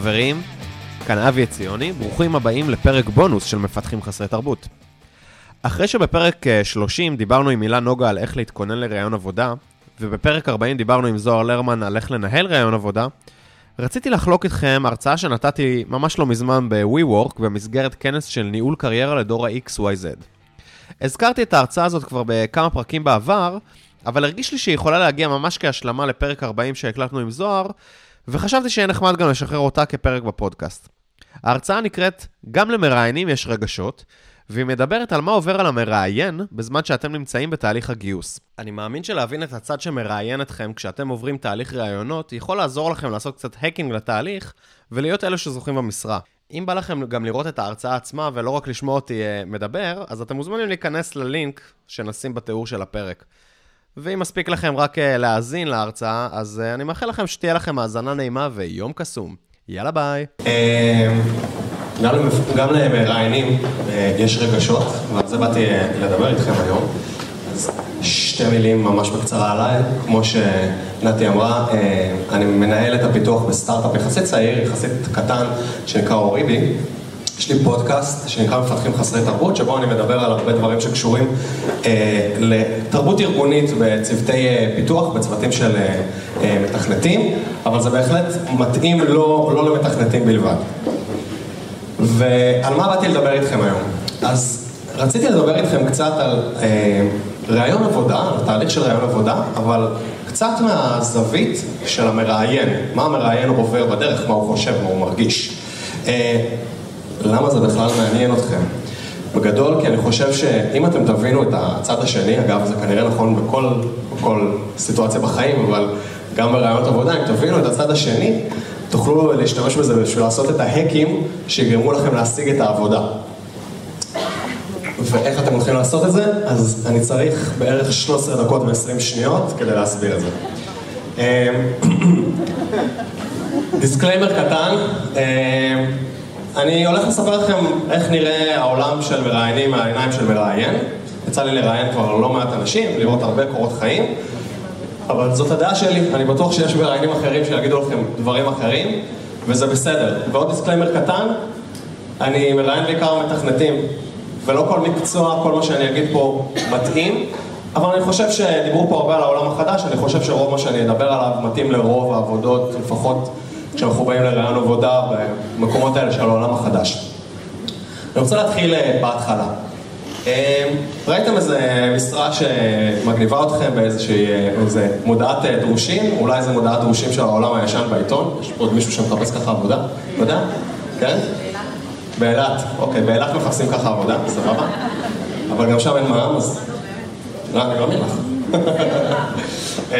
חברים, כאן אבי עציוני, ברוכים הבאים לפרק בונוס של מפתחים חסרי תרבות. אחרי שבפרק 30 אה, דיברנו עם הילה נוגה על איך להתכונן לראיון עבודה, ובפרק 40 דיברנו עם זוהר לרמן על איך לנהל ראיון עבודה, רציתי לחלוק איתכם הרצאה שנתתי ממש לא מזמן ב-WeWork במסגרת כנס של ניהול קריירה לדור ה-XYZ. הזכרתי את ההרצאה הזאת כבר בכמה פרקים בעבר, אבל הרגיש לי שהיא יכולה להגיע ממש כהשלמה לפרק 40 שהקלטנו עם זוהר, וחשבתי שיהיה נחמד גם לשחרר אותה כפרק בפודקאסט. ההרצאה נקראת "גם למראיינים יש רגשות", והיא מדברת על מה עובר על המראיין בזמן שאתם נמצאים בתהליך הגיוס. אני מאמין שלהבין את הצד שמראיין אתכם כשאתם עוברים תהליך ראיונות, יכול לעזור לכם לעשות קצת האקינג לתהליך, ולהיות אלו שזוכים במשרה. אם בא לכם גם לראות את ההרצאה עצמה ולא רק לשמוע אותי uh, מדבר, אז אתם מוזמנים להיכנס ללינק שנשים בתיאור של הפרק. ואם מספיק לכם רק uh, להאזין להרצאה, אז uh, אני מאחל לכם שתהיה לכם האזנה נעימה ויום קסום. יאללה ביי. גם למראיינים יש רגשות, ועל זה באתי לדבר איתכם היום. אז שתי מילים ממש בקצרה עליי, כמו שנתי אמרה, אני מנהל את הפיתוח בסטארט-אפ יחסית צעיר, יחסית קטן, שנקרא אוריבי. יש לי פודקאסט שנקרא מפתחים חסרי תרבות, שבו אני מדבר על הרבה דברים שקשורים אה, לתרבות ארגונית בצוותי אה, פיתוח, בצוותים של אה, אה, מתכנתים, אבל זה בהחלט מתאים לא, לא למתכנתים בלבד. ועל מה באתי לדבר איתכם היום? אז רציתי לדבר איתכם קצת על אה, ראיון עבודה, על תהליך של ראיון עבודה, אבל קצת מהזווית של המראיין, מה המראיין עובר בדרך, מה הוא חושב, מה הוא מרגיש. אה, למה זה בכלל מעניין אתכם? בגדול, כי אני חושב שאם אתם תבינו את הצד השני, אגב, זה כנראה נכון בכל, בכל סיטואציה בחיים, אבל גם ברעיונות עבודה, אם תבינו את הצד השני, תוכלו להשתמש בזה בשביל לעשות את ההקים שיגרמו לכם להשיג את העבודה. ואיך אתם הולכים לעשות את זה? אז אני צריך בערך 13 דקות ו-20 שניות כדי להסביר את זה. disclaimer קטן, אני הולך לספר לכם איך נראה העולם של מראיינים מהעיניים של מראיין. יצא לי לראיין כבר לא מעט אנשים, לראות הרבה קורות חיים, אבל זאת הדעה שלי, אני בטוח שיש מראיינים אחרים שיגידו לכם דברים אחרים, וזה בסדר. ועוד disclaimer קטן, אני מראיין בעיקר מתכנתים, ולא כל מקצוע, כל מה שאני אגיד פה מתאים, אבל אני חושב שדיברו פה הרבה על העולם החדש, אני חושב שרוב מה שאני אדבר עליו מתאים לרוב העבודות, לפחות כשאנחנו באים לרעיון עבודה במקומות האלה של העולם החדש. אני רוצה להתחיל אה, בהתחלה. אה, ראיתם איזה משרה שמגניבה אתכם באיזושהי איזה מודעת אה, דרושים? אולי זה מודעת דרושים של העולם הישן בעיתון? יש פה עוד מישהו שמחפש ככה עבודה? לא יודע? כן? באילת. אוקיי, באילת מחפשים ככה עבודה, סבבה? אבל גם שם אין מע"מ, אז... לא, אני לא מאמין לך. אמ,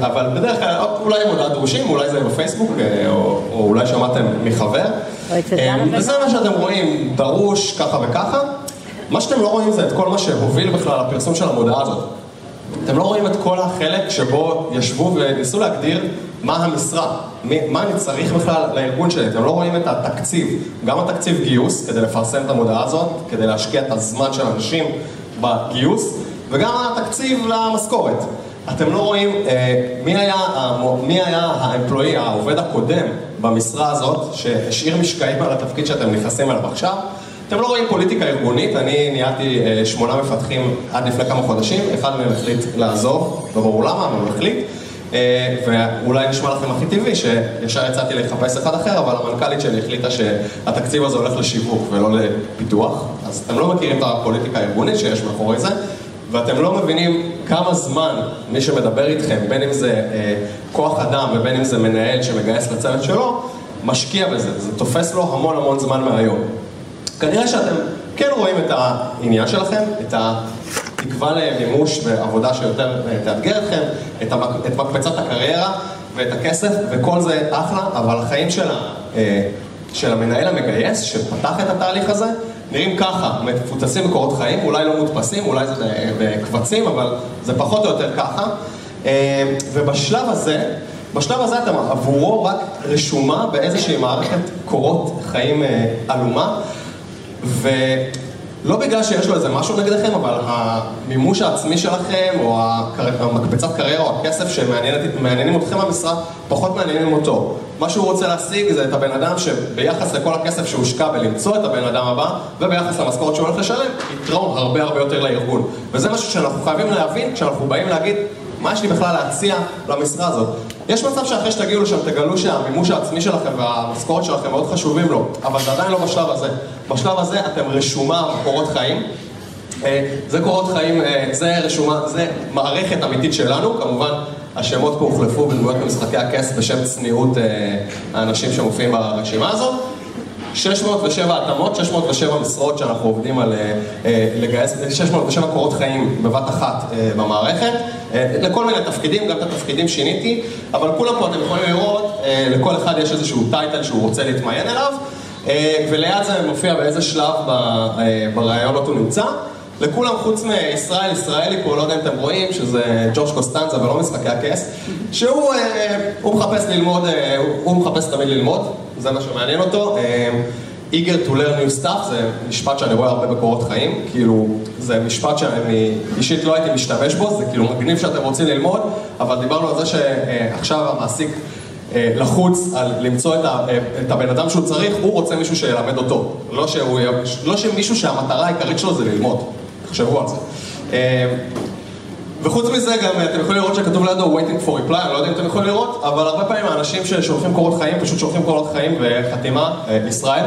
אבל בדרך כלל, אולי הם הודעת דרושים, אולי זה בפייסבוק, אה, או, או אולי שמעתם מחבר. אמ, וזה מה שאתם רואים, דרוש ככה וככה. מה שאתם לא רואים זה את כל מה שהוביל בכלל לפרסום של המודעה הזאת. אתם לא רואים את כל החלק שבו ישבו וניסו להגדיר מה המשרה, מה אני צריך בכלל לארגון שלי. אתם לא רואים את התקציב, גם התקציב גיוס, כדי לפרסם את המודעה הזאת, כדי להשקיע את הזמן של אנשים בגיוס, וגם התקציב למשכורת. אתם לא רואים אה, מי היה, היה האמפלואי, העובד הקודם במשרה הזאת, שהשאיר משקעים על התפקיד שאתם נכנסים אליו עכשיו. אתם לא רואים פוליטיקה ארגונית, אני ניהלתי אה, שמונה מפתחים עד לפני כמה חודשים, אחד מהם החליט לעזוב, לא ברור למה, אבל הוא החליט. אה, ואולי נשמע לכם הכי טבעי, שישר יצאתי לחפש אחד אחר, אבל המנכ"לית שלי החליטה שהתקציב הזה הולך לשיווק ולא לפיתוח. אז אתם לא מכירים את הפוליטיקה הארגונית שיש מאחורי זה. ואתם לא מבינים כמה זמן מי שמדבר איתכם, בין אם זה אה, כוח אדם ובין אם זה מנהל שמגייס לצוות שלו, משקיע בזה. זה תופס לו המון המון זמן מהיום. כנראה שאתם כן רואים את העניין שלכם, את התקווה למימוש ועבודה שיותר אה, תאתגר אתכם, את, המק... את מקפצת הקריירה ואת הכסף, וכל זה אחלה, אבל החיים של, ה... אה, של המנהל המגייס, שפתח את התהליך הזה, נראים ככה, מפוצצים בקורות חיים, אולי לא מודפסים, אולי זה בקבצים, אבל זה פחות או יותר ככה. אה, ובשלב הזה, בשלב הזה אתם עבורו רק רשומה באיזושהי מערכת קורות חיים אה, עלומה, ולא בגלל שיש לו איזה משהו נגדכם, אבל המימוש העצמי שלכם, או המקבצת קריירה, או הכסף שמעניינים אתכם במשרה, פחות מעניינים אותו. מה שהוא רוצה להשיג זה את הבן אדם שביחס לכל הכסף שהושקע בלמצוא את הבן אדם הבא, וביחס למשכורת שהוא הולך לשלם, יתרום הרבה הרבה יותר לארגון. וזה משהו שאנחנו חייבים להבין כשאנחנו באים להגיד, מה יש לי בכלל להציע למשרה הזאת? יש מצב שאחרי שתגיעו לשם תגלו שהמימוש העצמי שלכם והמשכורת שלכם מאוד חשובים לו, אבל זה עדיין לא בשלב הזה. בשלב הזה אתם רשומה בקורות חיים. אה, זה קורות חיים, אה, זה רשומה, זה מערכת אמיתית שלנו, כמובן השמות פה הוחלפו בדמויות במשחקי הכס בשם צניעות אה, האנשים שמופיעים ברשימה הזאת. 607 התאמות, 607 משרות שאנחנו עובדים על לגייס, 607 קורות חיים בבת אחת במערכת, לכל מיני תפקידים, גם את התפקידים שיניתי, אבל כולם פה אתם יכולים לראות, לכל אחד יש איזשהו טייטל שהוא רוצה להתמיין אליו, וליד זה מופיע באיזה שלב ברעיונות הוא נמצא. לכולם חוץ מישראל ישראלי פה, לא יודע אם אתם רואים, שזה ג'ורג' קוסטנזה ולא משחקי הכס, שהוא אה, מחפש ללמוד, אה, הוא מחפש תמיד ללמוד, זה מה שמעניין אותו. אה, eager to learn new stuff זה משפט שאני רואה הרבה בקורות חיים, כאילו זה משפט שאני אישית לא הייתי משתמש בו, זה כאילו מגניב שאתם רוצים ללמוד, אבל דיברנו על זה שעכשיו המעסיק לחוץ על למצוא את הבן אדם שהוא צריך, הוא רוצה מישהו שילמד אותו, לא, שהוא, לא שמישהו שהמטרה העיקרית שלו זה ללמוד. תחשבו על זה. אה, וחוץ מזה גם אתם יכולים לראות שכתוב לידו waiting for reply, אני לא יודע אם אתם יכולים לראות, אבל הרבה פעמים האנשים ששולחים קורות חיים פשוט שולחים קורות חיים וחתימה, אה, ישראל,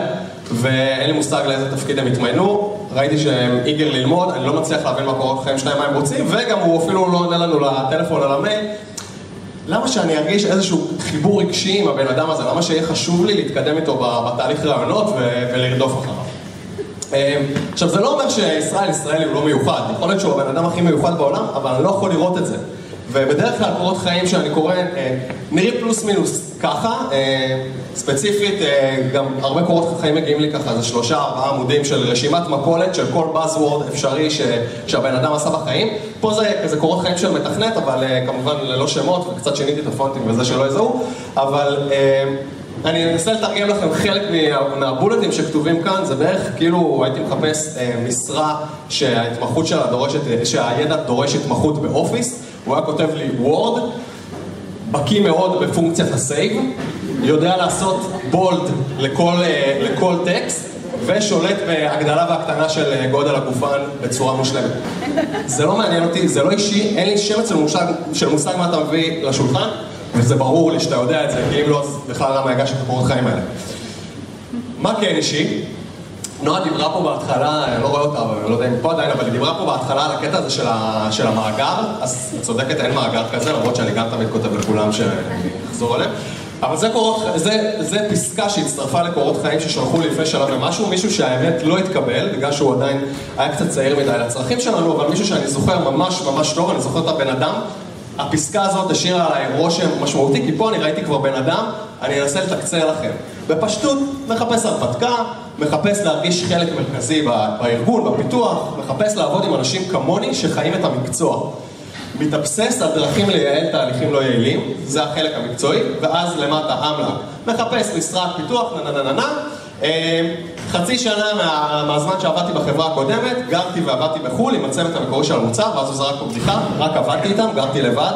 ואין לי מושג לאיזה תפקיד הם התמיינו, ראיתי שהם איגר ללמוד, אני לא מצליח להבין מה קורות חיים שלהם, מה הם רוצים, וגם הוא אפילו לא עונה לנו לטלפון או למייל. למה שאני ארגיש איזשהו חיבור רגשי עם הבן אדם הזה? למה שיהיה חשוב לי להתקדם איתו בתהליך רעיונות ולרדוף אחריו? אמ, עכשיו זה לא אומר שישראל ישראלי הוא לא מיוחד, יכול להיות שהוא הבן אדם הכי מיוחד בעולם, אבל אני לא יכול לראות את זה. ובדרך כלל קורות חיים שאני קורא אה, נראים פלוס מינוס ככה, אה, ספציפית גם הרבה קורות חיים מגיעים לי ככה, זה שלושה ארבעה עמודים של רשימת מכולת של כל Buzzword אפשרי ש, שהבן אדם עשה בחיים. פה זה כזה קורות חיים של מתכנת, אבל כמובן ללא שמות, וקצת שיניתי את הפונטים וזה שלא יזהו, אבל אני אנסה לתרגם לכם חלק מהבולטים שכתובים כאן, זה בערך כאילו הייתי מחפש אה, משרה שההתמחות שלה דורשת, שהידע דורש התמחות ב Office, הוא היה כותב לי Word, בקיא מאוד בפונקציית ה save, יודע לעשות bold לכל, אה, לכל טקסט, ושולט בהגדלה והקטנה של אה, גודל הגופן בצורה מושלמת. זה לא מעניין אותי, זה לא אישי, אין לי שמץ של מושג מה אתה מביא לשולחן. וזה ברור לי שאתה יודע את זה, כי אם לא, אז בכלל למה הגשת את הקורות חיים האלה. מה כן אישי? נועה דיברה פה בהתחלה, אני לא רואה אותה, אבל אני לא יודע אם פה עדיין, אבל היא דיברה פה בהתחלה על הקטע הזה של, ה, של המאגר, אז את צודקת, אין מאגר כזה, למרות שאני גם תמיד כותב לכולם שאחזור עליהם. אבל זה, קורות, זה, זה פסקה שהצטרפה לקורות חיים ששלחו לי לפני שנה ומשהו, מישהו שהאמת לא התקבל, בגלל שהוא עדיין היה קצת צעיר מדי לצרכים שלנו, אבל מישהו שאני זוכר ממש ממש טוב, אני זוכר את הבן אדם, הפסקה הזאת השאירה עליי רושם משמעותי, כי פה אני ראיתי כבר בן אדם, אני אנסה לתקצר לכם. בפשטות, מחפש הרפתקה, מחפש להרגיש חלק מרכזי בארגון, בפיתוח, מחפש לעבוד עם אנשים כמוני שחיים את המקצוע. מתאבסס על דרכים לייעל תהליכים לא יעילים, זה החלק המקצועי, ואז למטה אמלה. מחפש משרד פיתוח, נה נה נה נה אה, חצי שנה מה, מהזמן שעבדתי בחברה הקודמת, גרתי ועבדתי בחו"ל עם הצוות המקורי של המוצר, ואז הוא זרק פה בדיחה, רק עבדתי איתם, גרתי לבד,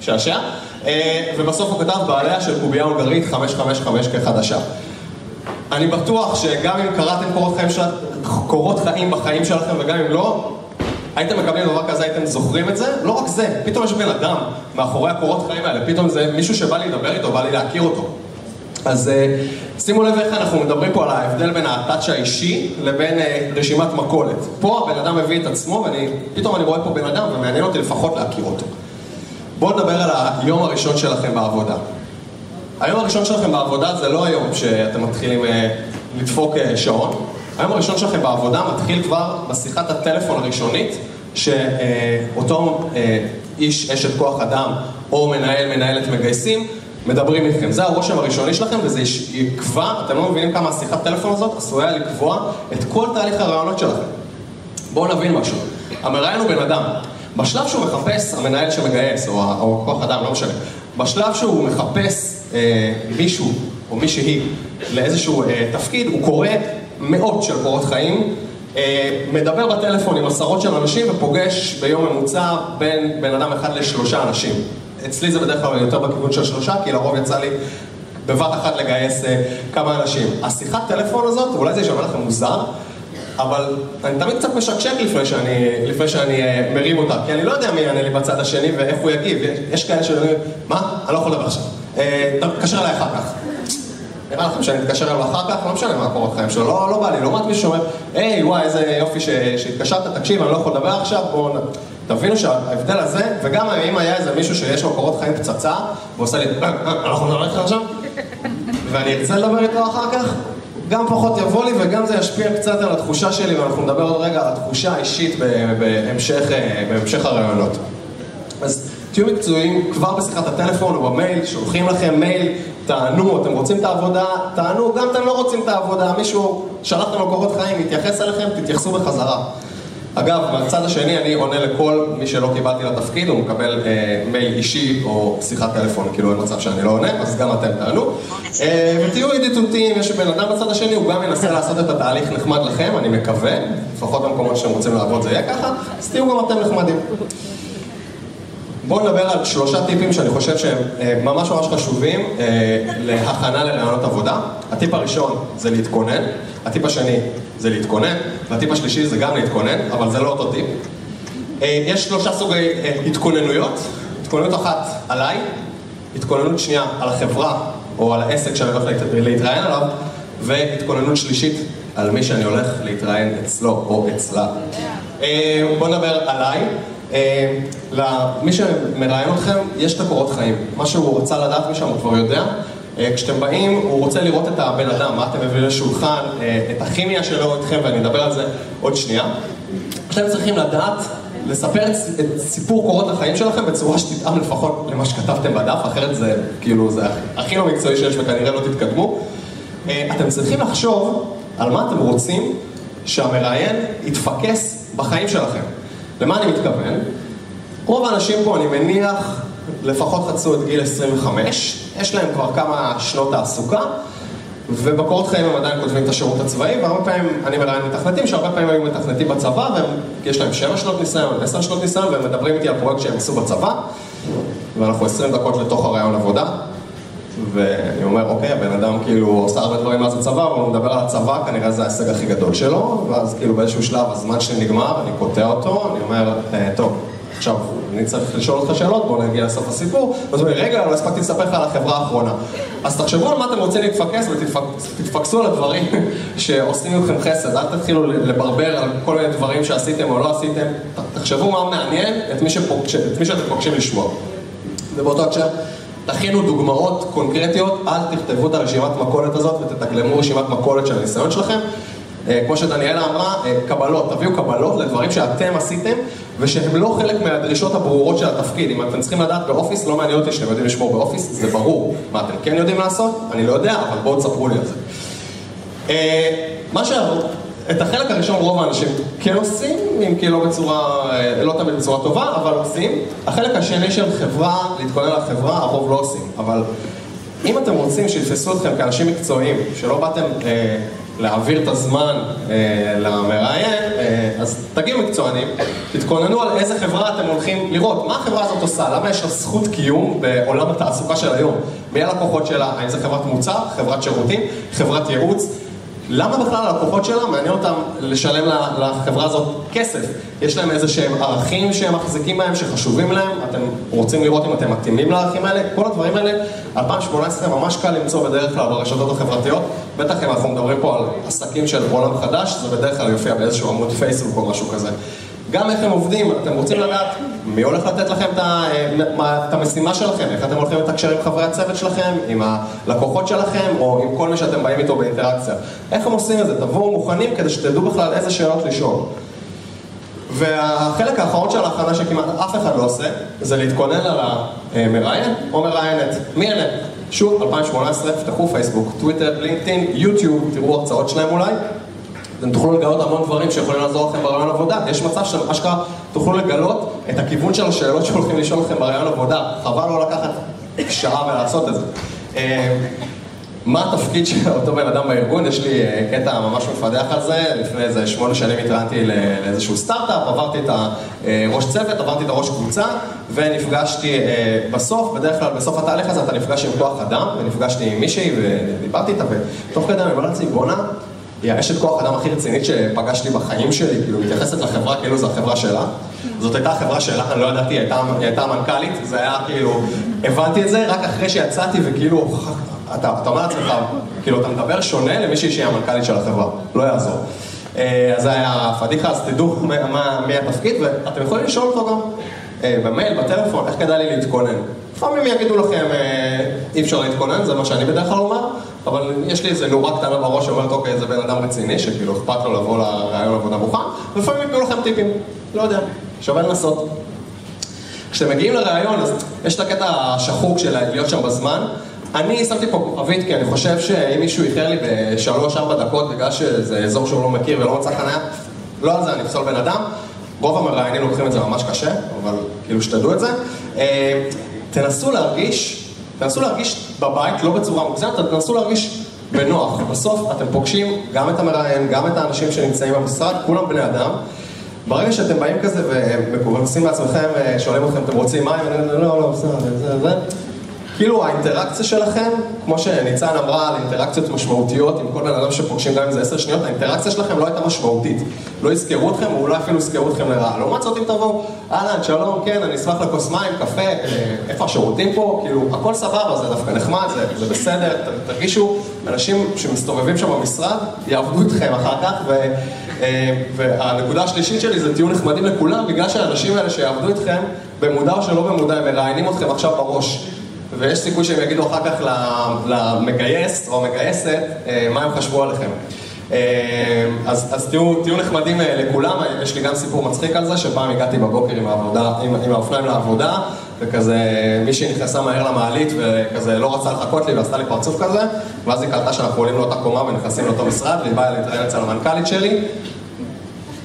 שעשע, אה, ובסוף הוא כתב בעליה של קובייה הונגרית 555 כחדשה. אני בטוח שגם אם קראתם קורות חיים, של... קורות חיים בחיים שלכם וגם אם לא, הייתם מקבלים דבר כזה, הייתם זוכרים את זה? לא רק זה, פתאום יש בן אדם מאחורי הקורות חיים האלה, פתאום זה מישהו שבא לי לדבר איתו, בא לי להכיר אותו. אז אה, שימו לב איך אנחנו מדברים פה על ההבדל בין הטאצ' האישי לבין אה, רשימת מכולת. פה הבן אדם מביא את עצמו, ופתאום אני רואה פה בן אדם ומעניין אותי לפחות להכיר אותו. בואו נדבר על היום הראשון שלכם בעבודה. היום הראשון שלכם בעבודה זה לא היום שאתם מתחילים אה, לדפוק שעון. היום הראשון שלכם בעבודה מתחיל כבר בשיחת הטלפון הראשונית, שאותו איש, אשת כוח אדם או מנהל, מנהלת מגייסים, מדברים איתכם. זה הרושם הראשוני שלכם, וזה יקבע, אתם לא מבינים כמה השיחת טלפון הזאת עשויה לקבוע את כל תהליך הרעיונות שלכם. בואו נבין משהו. המראיין הוא בן אדם. בשלב שהוא מחפש, המנהל שמגייס, או, או כוח אדם, לא משנה, בשלב שהוא מחפש אה, מישהו או מישהי לאיזשהו אה, תפקיד, הוא קורא מאות של קורות חיים, אה, מדבר בטלפון עם עשרות של אנשים ופוגש ביום ממוצע בין בן אדם אחד לשלושה אנשים. אצלי זה בדרך כלל יותר בכיוון של שלושה, כי לרוב יצא לי בבת אחת לגייס אה, כמה אנשים. השיחת טלפון הזאת, אולי זה יישמע לכם מוזר, אבל אני תמיד קצת משקשק לפני שאני, לפני שאני uh, מרים אותה, כי אני לא יודע מי יענה לי בצד השני ואיך הוא יגיב. יש כאלה שאומרים, מה? אני לא יכול לדבר עכשיו. אה, תתקשר אליי אחר כך. נראה לכם שאני אתקשר אליו אחר כך, לא משנה מה קורות חיים שלו, לא, לא בא לי, לעומת מישהו שאומר, היי, וואי, איזה יופי שהתקשרת, תקשיב, אני לא יכול לדבר עכשיו, בואו... תבינו שההבדל הזה, וגם אם היה איזה מישהו שיש לו קורות חיים פצצה, ועושה לי, יכול לדבר איתך עכשיו, ואני ארצה לדבר איתו אחר כך, גם פחות יבוא לי וגם זה ישפיע קצת על התחושה שלי, ואנחנו נדבר עוד רגע על התחושה האישית בהמשך, אה, בהמשך הרעיונות. אז תהיו מקצועיים כבר בשיחת הטלפון או במייל, שולחים לכם מייל, תענו, אתם רוצים את העבודה, תענו, גם אתם לא רוצים את העבודה, מישהו שלח לכם קורות חיים, מתייחס אליכם, תתייחסו בחזרה. אגב, מהצד השני אני עונה לכל מי שלא קיבלתי לתפקיד, הוא מקבל אה, מייל אישי או שיחת טלפון, כאילו אין מצב שאני לא עונה, אז גם אתם תענו. אה, ותהיו ידידותיים, יש בן אדם בצד השני, הוא גם ינסה לעשות את התהליך נחמד לכם, אני מקווה, לפחות במקומות שאתם רוצים לעבוד זה יהיה ככה, אז תהיו גם אתם נחמדים. בואו נדבר על שלושה טיפים שאני חושב שהם אה, ממש ממש חשובים אה, להכנה לרעיונות עבודה. הטיפ הראשון זה להתכונן, הטיפ השני זה להתכונן, והטיפ השלישי זה גם להתכונן, אבל זה לא אותו טיפ. אה, יש שלושה סוגי התכוננויות, התכוננות אחת עליי, התכוננות שנייה על החברה או על העסק שאני הולך להתראיין עליו, והתכוננות שלישית על מי שאני הולך להתראיין אצלו או אצלה. בואו נדבר עליי. אה, למי שמראיין אתכם, יש את הקורות חיים. מה שהוא רצה לדעת משם הוא כבר יודע. אה, כשאתם באים, הוא רוצה לראות את הבן אדם, מה אתם מביאים לשולחן, אה, את הכימיה שלו איתכם, ואני אדבר על זה עוד שנייה. אתם צריכים לדעת לספר את סיפור קורות החיים שלכם בצורה שתתאם לפחות למה שכתבתם בדף, אחרת זה כאילו, זה הכי לא מקצועי שיש וכנראה לא תתקדמו. אתם צריכים לחשוב על מה אתם רוצים שהמראיין יתפקס בחיים שלכם. למה אני מתכוון? רוב האנשים פה, אני מניח, לפחות חצו את גיל 25, יש להם כבר כמה שנות תעסוקה, ובקורות חיים הם עדיין כותבים את השירות הצבאי, והרבה פעמים אני מראיין מתכנתים שהרבה פעמים היו מתכנתים בצבא, ויש להם 7 שנות ניסיון, 10 שנות ניסיון, והם מדברים איתי על פרויקט שהם עשו בצבא, ואנחנו 20 דקות לתוך הרעיון עבודה, ואני אומר, אוקיי, הבן אדם כאילו עושה הרבה דברים מאז הצבא, אבל הוא מדבר על הצבא, כנראה זה ההישג הכי גדול שלו, ואז כאילו באיזשהו שלב הזמן שלי נגמר, אני קוטע אותו, אני אומר, אה, טוב, עכשיו אני צריך לשאול אותך שאלות, בוא נגיע לסוף הסיפור, ואז הוא אומר, רגע, לא הספקתי לספר לך על החברה האחרונה. אז תחשבו על מה אתם רוצים להתפקס ותתפקסו על הדברים שעושים לכם חסד, אל תתחילו לברבר על כל מיני דברים שעשיתם או לא עשיתם, תחשבו מה מעניין את מי, שפוגש, את מי שאתם פוגשים לשמוע. ובאותו הקשר, תכינו דוגמאות קונקרטיות, אל תכתבו את הרשימת מכולת הזאת ותתגלמו רשימת מכולת של הניסיון שלכם. אה, כמו שדניאלה אמרה, אה, קבלות, תביאו קבלות לדברים שאתם עשיתם ושהם לא חלק מהדרישות הברורות של התפקיד. אם אתם צריכים לדעת באופיס, לא מעניין אותי שאתם יודעים לשמור באופיס, זה ברור. מה אתם כן יודעים לעשות? אני לא יודע, אבל בואו תספרו לי על זה. אה, מה שעבור, את החלק הראשון רוב האנשים כן עושים, אם כי לא בצורה, לא תמיד בצורה טובה, אבל עושים. החלק השני של חברה, להתכונן לחברה, הרוב לא עושים. אבל אם אתם רוצים שיתפסו אתכם כאנשים מקצועיים, שלא באתם אה, להעביר את הזמן אה, למראיין, אה, אז תגיעו מקצוענים, תתכוננו על איזה חברה אתם הולכים לראות, מה החברה הזאת עושה, למה יש לה זכות קיום בעולם התעסוקה של היום, מי הלקוחות שלה, האם זה חברת מוצר, חברת שירותים, חברת ייעוץ, למה בכלל הלקוחות שלה? מעניין אותם לשלם לחברה הזאת כסף? יש להם איזה שהם ערכים שהם מחזיקים בהם, שחשובים להם, אתם רוצים לראות אם אתם מתאימים לערכים האלה? כל הדברים האלה, 2018 ממש קל למצוא בדרך כלל ברשתות החברתיות, בטח אם אנחנו מדברים פה על עסקים של עולם חדש, זה בדרך כלל יופיע באיזשהו עמוד פייסבוק או משהו כזה. גם איך הם עובדים, אתם רוצים לדעת מי הולך לתת לכם את, את המשימה שלכם, איך אתם הולכים לתקשר עם חברי הצוות שלכם, עם הלקוחות שלכם, או עם כל מי שאתם באים איתו באינטראקציה. איך הם עושים את זה? תבואו מוכנים כדי שתדעו בכלל איזה שאלות לשאול. והחלק האחרון של ההכנה שכמעט אף אחד לא עושה, זה להתכונן על המראיין או מראיינת. מי אלה? שוב, 2018, תפתחו פייסבוק, טוויטר, לינקדאין, יוטיוב, תראו הרצאות שלהם אולי. אתם תוכלו לגלות המון דברים שיכולים לעזור לכם ברעיון עבודה. יש מצב שאתם אשכרה תוכלו לגלות את הכיוון של השאלות שהולכים לשאול לכם ברעיון עבודה. חבל לא לקחת שעה ולעשות את זה. אה, מה התפקיד של אותו בן אדם בארגון? יש לי אה, קטע ממש מפדח על זה, לפני איזה שמונה שנים התראיינתי לאיזשהו סטארט-אפ, עברתי את הראש צוות, עברתי את הראש קבוצה, ונפגשתי בסוף, בדרך כלל בסוף התהליך הזה אתה נפגש עם כוח אדם, ונפגשתי עם מישהי ודיברתי איתה, ותוך כדי אני אומר בואנה, היא האשת כוח אדם הכי רצינית שפגשתי בחיים שלי, כאילו, מתייחסת לחברה כאילו זו החברה שלה. זאת הייתה החברה שלה, אני לא ידעתי, היא הייתה, היא הייתה מנכ"לית, זה היה כאילו, הבנתי את זה רק אחרי שיצאתי וכאילו, אתה, אומר לעצמך, כאילו, אתה מדבר שונה למישהי שהיא המנכ"לית של החברה, לא יעזור. אה, אז זה היה פדיחה, אז תדעו מי התפקיד, ואתם יכולים לשאול אותו גם אה, במייל, בטלפון, איך כדאי לי להתכונן. לפעמים יגידו לכם, אה, אי אפשר להתכונן, זה מה שאני בדרך כלל אומר, אבל יש לי איזה נורה קטנה בראש שאומרת, אוקיי, זה בן אדם רציני, שכאילו אכפת לו לבוא לרעיון עבודה מוכן, ולפעמים ייתנו לכם טיפים, לא יודע, שווה לנסות. כשאתם מגיעים לראיון, אז יש את הקטע השחוק של להיות שם בזמן. אני שמתי פה כוכבית, כי אני חושב שאם מישהו איחר לי בשלוש-ארבע דקות בגלל שזה אזור שהוא לא מכיר ולא מצא חניה, לא על זה אני אפסול בן אדם. רוב המראיינים לוקחים את זה ממש קשה, אבל כאילו שתדעו את זה. אה, תנסו להרגיש, תנסו להרגיש בבית, לא בצורה מוגזמת, תנסו להרגיש בנוח. בסוף אתם פוגשים גם את המראיין, גם את האנשים שנמצאים במשרד, כולם בני אדם. ברגע שאתם באים כזה ומנסים לעצמכם, אה, שואלים אתכם, אתם רוצים מים? לא, לא, בסדר, זה, זה. כאילו האינטראקציה שלכם, כמו שניצן אמרה על אינטראקציות משמעותיות עם כל בן אדם שפוגשים גם אם זה עשר שניות, האינטראקציה שלכם לא הייתה משמעותית. לא יזכרו אתכם, או אולי אפילו יזכרו אתכם לרעה. לעומת זאת אם תבואו, אהלן, שלום, כן, אני אשמח לכוס מים, קפה, אה, איפה השירותים פה, כאילו, הכל סבבה, זה דווקא נחמד, זה, זה בסדר, תרגישו, אנשים שמסתובבים שם במשרד, יעבדו איתכם אחר כך, ו, אה, והנקודה השלישית שלי זה תהיו נחמדים לכולם, בגלל שהאנשים האלה שיעבדו איתכם, במודע או שלא במודע, הם מראיינים אתכם עכשיו בראש. ויש סיכוי שהם יגידו אחר כך למגייס או המגייסת אה, מה הם חשבו עליכם. אה, אז, אז תהיו, תהיו נחמדים אה, לכולם, יש לי גם סיפור מצחיק על זה, שפעם הגעתי בבוקר עם, העבודה, עם, עם האופניים לעבודה, וכזה מישהי נכנסה מהר למעלית וכזה לא רצה לחכות לי ועשתה לי פרצוף כזה, ואז היא קלטה שאנחנו עולים לאותה קומה ונכנסים לאותו משרד, והיא באה להתראיין אצל המנכ"לית שלי.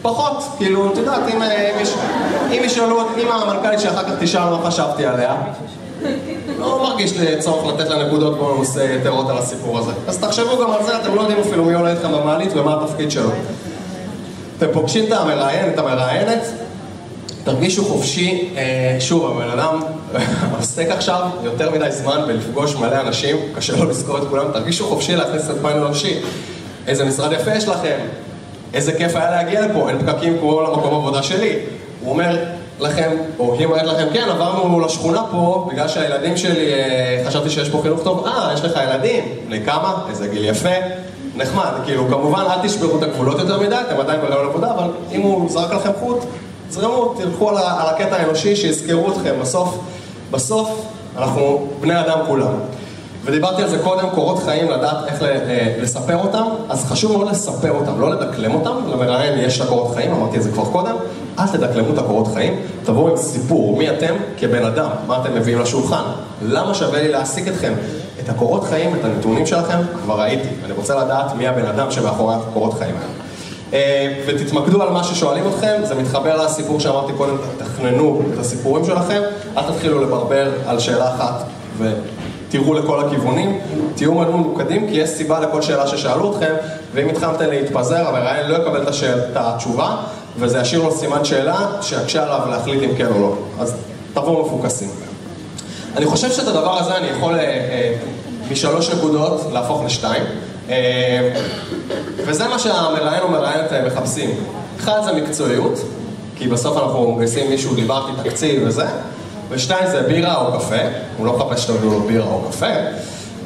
פחות, כאילו, את יודעת, אם, אם ישאלו, אם המנכ"לית שאחר כך תשאל מה חשבתי עליה, לא מרגיש לי צורך לתת לה נקודות בונוס יתרות על הסיפור הזה. אז תחשבו גם על זה, אתם לא יודעים אפילו מי עולה איתכם במעלית ומה התפקיד שלו. אתם פוגשים את המראיין, את המראיינת, תרגישו חופשי, אה, שוב, הבן אדם עוסק עכשיו יותר מדי זמן בלפגוש מלא אנשים, קשה לו לזכור את כולם, תרגישו חופשי להכניס את פן אנושי. איזה משרד יפה יש לכם, איזה כיף היה להגיע לפה, אין פקקים כמו למקום עבודה שלי. הוא אומר, לכם, או היא אומרת לכם, כן, עברנו לשכונה פה, בגלל שהילדים שלי, אה, חשבתי שיש פה חינוך טוב, אה, יש לך ילדים, בני כמה, איזה גיל יפה, נחמד, כאילו, כמובן, אל תשברו את הגבולות יותר מדי, אתם עדיין ברעיון עבודה, אבל אם הוא זרק לכם חוט, זרמו, תלכו על, על הקטע האנושי, שיזכרו אתכם, בסוף, בסוף, אנחנו בני אדם כולם. ודיברתי על זה קודם, קורות חיים, לדעת איך אה, לספר אותם, אז חשוב מאוד לספר אותם, לא לדקלם אותם, למראיין יש לה קורות חיים, אמרתי את זה כבר קודם, אל תדקלמו את הקורות חיים, תבואו עם סיפור, מי אתם כבן אדם, מה אתם מביאים לשולחן, למה שווה לי להעסיק אתכם? את הקורות חיים, את הנתונים שלכם, כבר ראיתי, אני רוצה לדעת מי הבן אדם שמאחורי הקורות חיים האלה. אה, ותתמקדו על מה ששואלים אתכם, זה מתחבר לסיפור שאמרתי קודם, תכננו את הסיפורים שלכם, אל תתחילו לברבר על שאלה אחת תראו לכל הכיוונים, תהיו מאוד ממוקדים, כי יש סיבה לכל שאלה ששאלו אתכם, ואם התחלתם להתפזר, המראיין לא יקבל את, השאל, את התשובה, וזה ישאיר לו סימן שאלה שיקשה עליו להחליט אם כן או לא. אז תבואו מפוקסים. אני חושב שאת הדבר הזה אני יכול אה, אה, משלוש נקודות להפוך לשתיים, אה, וזה מה שהמראיין או מראיינת אה, מחפשים. אחד זה מקצועיות, כי בסוף אנחנו מגייסים מישהו, דיברתי תקציב וזה. ושתיים זה בירה או קפה, הוא לא מחפש שתביאו לו בירה או קפה,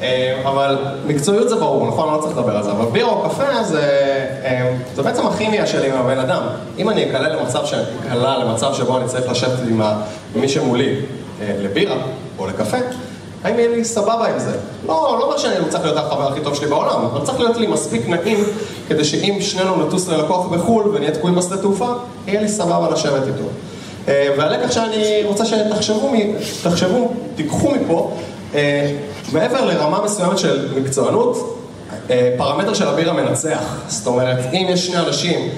אה, אבל מקצועיות זה ברור, נכון? לא צריך לדבר על זה, אבל בירה או קפה זה, אה, זה בעצם הכימיה שלי עם הבן אדם. אם אני אקלה למצב, אקלה למצב שבו אני צריך לשבת עם מי שמולי אה, לבירה או לקפה, האם יהיה לי סבבה עם זה? לא, לא אומר שאני צריך להיות החבר הכי טוב שלי בעולם, אבל צריך להיות לי מספיק נעים כדי שאם שנינו נטוס ללקוח בחו"ל ונהיה תקועים בשדה תעופה, יהיה לי סבבה לשבת איתו. אה, והלקח שאני רוצה שתחשבו, תחשבו, תיקחו מפה, אה, מעבר לרמה מסוימת של מקצוענות, אה, פרמטר של הבירה מנצח. זאת אומרת, אם יש שני אנשים,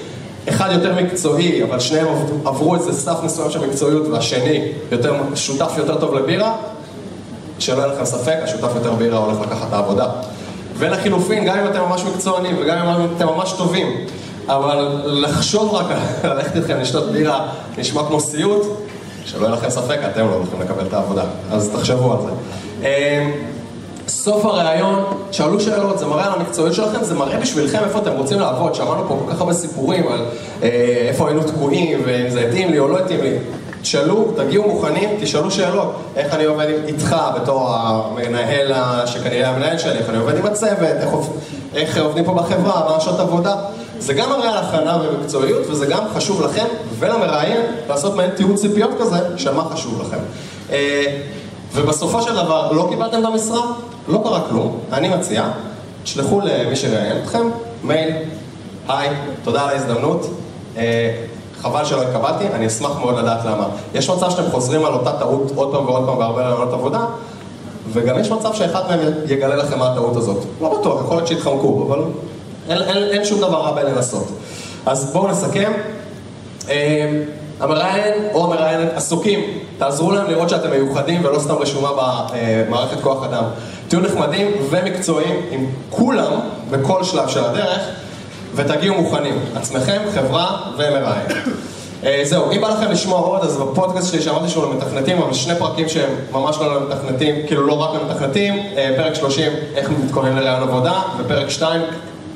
אחד יותר מקצועי, אבל שניהם עברו איזה סף מסוים של מקצועיות, והשני יותר, שותף יותר טוב לבירה, שלא יהיה לכם ספק, השותף יותר בירה הולך לקחת את העבודה. ולחילופין, גם אם אתם ממש מקצוענים וגם אם אתם ממש טובים, אבל לחשוב רק ללכת איתכם לשתות בירה נשמע כמו סיוט, שלא יהיה לכם ספק, אתם לא הולכים לקבל את העבודה, אז תחשבו על זה. אמ, סוף הראיון, שאלו שאלות, זה מראה על המקצועיות שלכם, זה מראה בשבילכם איפה אתם רוצים לעבוד. שמענו פה כל כך הרבה סיפורים על אה, איפה היינו תקועים, ואם זה התאים לי או לא התאים לי. תשאלו, תגיעו מוכנים, תשאלו שאלות. איך אני עובד איתך בתור המנהל, שכנראה המנהל שלי, איך אני עובד עם הצוות, איך, איך עובדים פה בחברה, מה שעות עבודה. זה גם מראה על הכנה ומקצועיות, וזה גם חשוב לכם ולמראיין לעשות מעין תיעוד ציפיות כזה, של מה חשוב לכם. אה, ובסופו של דבר, לא קיבלתם את המשרה, לא קרה כלום. אני מציע, תשלחו למי שראיין אתכם, מייל, היי, תודה על ההזדמנות. אה, חבל שלא התקבלתי, אני אשמח מאוד לדעת למה. יש מצב שאתם חוזרים על אותה טעות עוד פעם ועוד פעם בהרבה רעיונות עבודה, וגם יש מצב שאחד מהם יגלה לכם מה הטעות הזאת. לא בטוח, יכול להיות שיתחמקו, אבל אין, אין, אין שום דבר רע בלנסות. אז בואו נסכם. אה, המראיין או המראיינת עסוקים, תעזרו להם לראות שאתם מיוחדים ולא סתם רשומה במערכת כוח אדם. תהיו נחמדים ומקצועיים עם כולם בכל שלב של הדרך ותגיעו מוכנים, עצמכם, חברה ומראיין. אה, זהו, אם בא לכם לשמוע עוד, אז בפודקאסט שלי שאמרתי שהוא למתכנתים, אבל שני פרקים שהם ממש לא למתכנתים, כאילו לא רק למתכנתים, אה, פרק 30, איך מתכונן לרעיון עבודה, ופרק 2,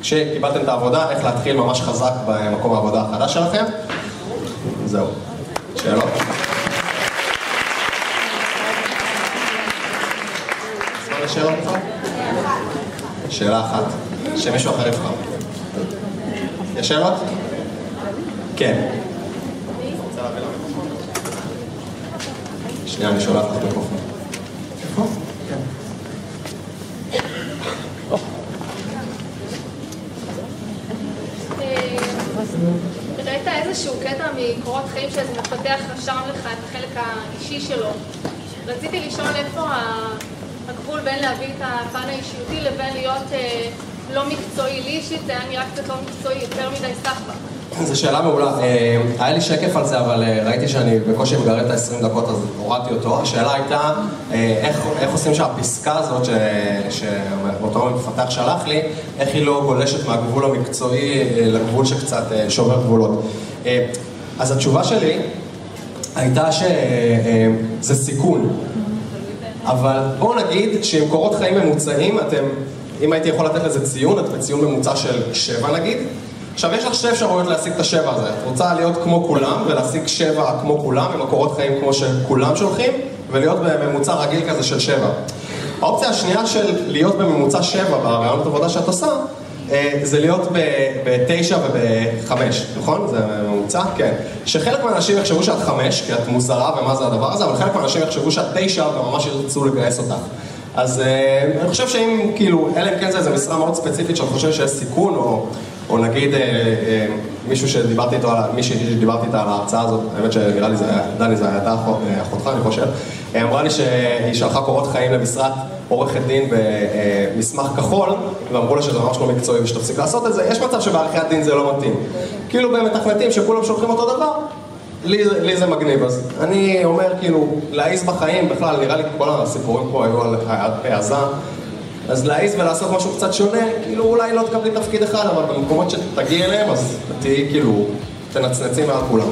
כשקיבלתם את העבודה, איך להתחיל ממש חזק במקום העבודה החדש שלכם. זהו. שאלות? שאלה אחת, שמישהו אחר יבחר. יש שאלות? כן. שנייה, אני שולח לך מיקרופון. ראית איזשהו קטע חיים שזה מפתח רשם לך את החלק האישי שלו. רציתי לשאול איפה הגבול בין להביא את הפן האישיותי לבין להיות אה, לא מקצועי. לי אישית זה היה נראה קצת לא מקצועי, יותר מדי סחבק. זו שאלה מעולה. אה, היה לי שקף על זה, אבל אה, ראיתי שאני בקושי מגרד את ה-20 דקות, אז הורדתי אותו. השאלה הייתה, איך, איך עושים שהפסקה הזאת, שאותו מפתח שלח לי, איך היא לא גולשת מהגבול המקצועי לגבול שקצת שובר גבולות. אז התשובה שלי הייתה שזה סיכון. אבל בואו נגיד שעם קורות חיים ממוצעים, אתם, אם הייתי יכול לתת לזה ציון, את בציון ממוצע של 7 נגיד, עכשיו, יש לך שתי אפשרויות להשיג את השבע הזה. את רוצה להיות כמו כולם ולהשיג שבע כמו כולם, עם מקורות חיים כמו שכולם שולחים, ולהיות בממוצע רגיל כזה של שבע. האופציה השנייה של להיות בממוצע שבע ברעיונות עבודה שאת עושה, אה, זה להיות בתשע ובחמש, נכון? זה ממוצע? כן. שחלק מהאנשים יחשבו שאת חמש, כי את מוזרה ומה זה הדבר הזה, אבל חלק מהאנשים יחשבו שאת תשע וממש ירצו לגייס אותך. אז uh, אני חושב שאם, כאילו, אלא אם כן זה איזה משרה מאוד ספציפית שאת חושבת שיש סיכון, או או נגיד אה, אה, מישהו שדיברתי איתו, מישהי שדיברתי איתה על ההרצאה הזאת, האמת שנראה לי זה היה, דני זה הייתה אה, אחותך אני חושב, אמרה לי שהיא שלחה קורות חיים למשרת עורכת דין במסמך כחול, ואמרו לה שזה ממש לא מקצועי ושתפסיק לעשות את זה, יש מצב שבעריכת דין זה לא מתאים. כאילו במתכנתים שכולם שולחים אותו דבר, לי, לי זה מגניב, אז אני אומר כאילו, להעיז בחיים בכלל, נראה לי כל הסיפורים פה היו על העזה. אז להעיז ולעשות משהו קצת שונה, כאילו אולי לא תקבלי תפקיד אחד, אבל במקומות שתגיעי אליהם, אז תהיי כאילו, תנצנצי מעל כולם.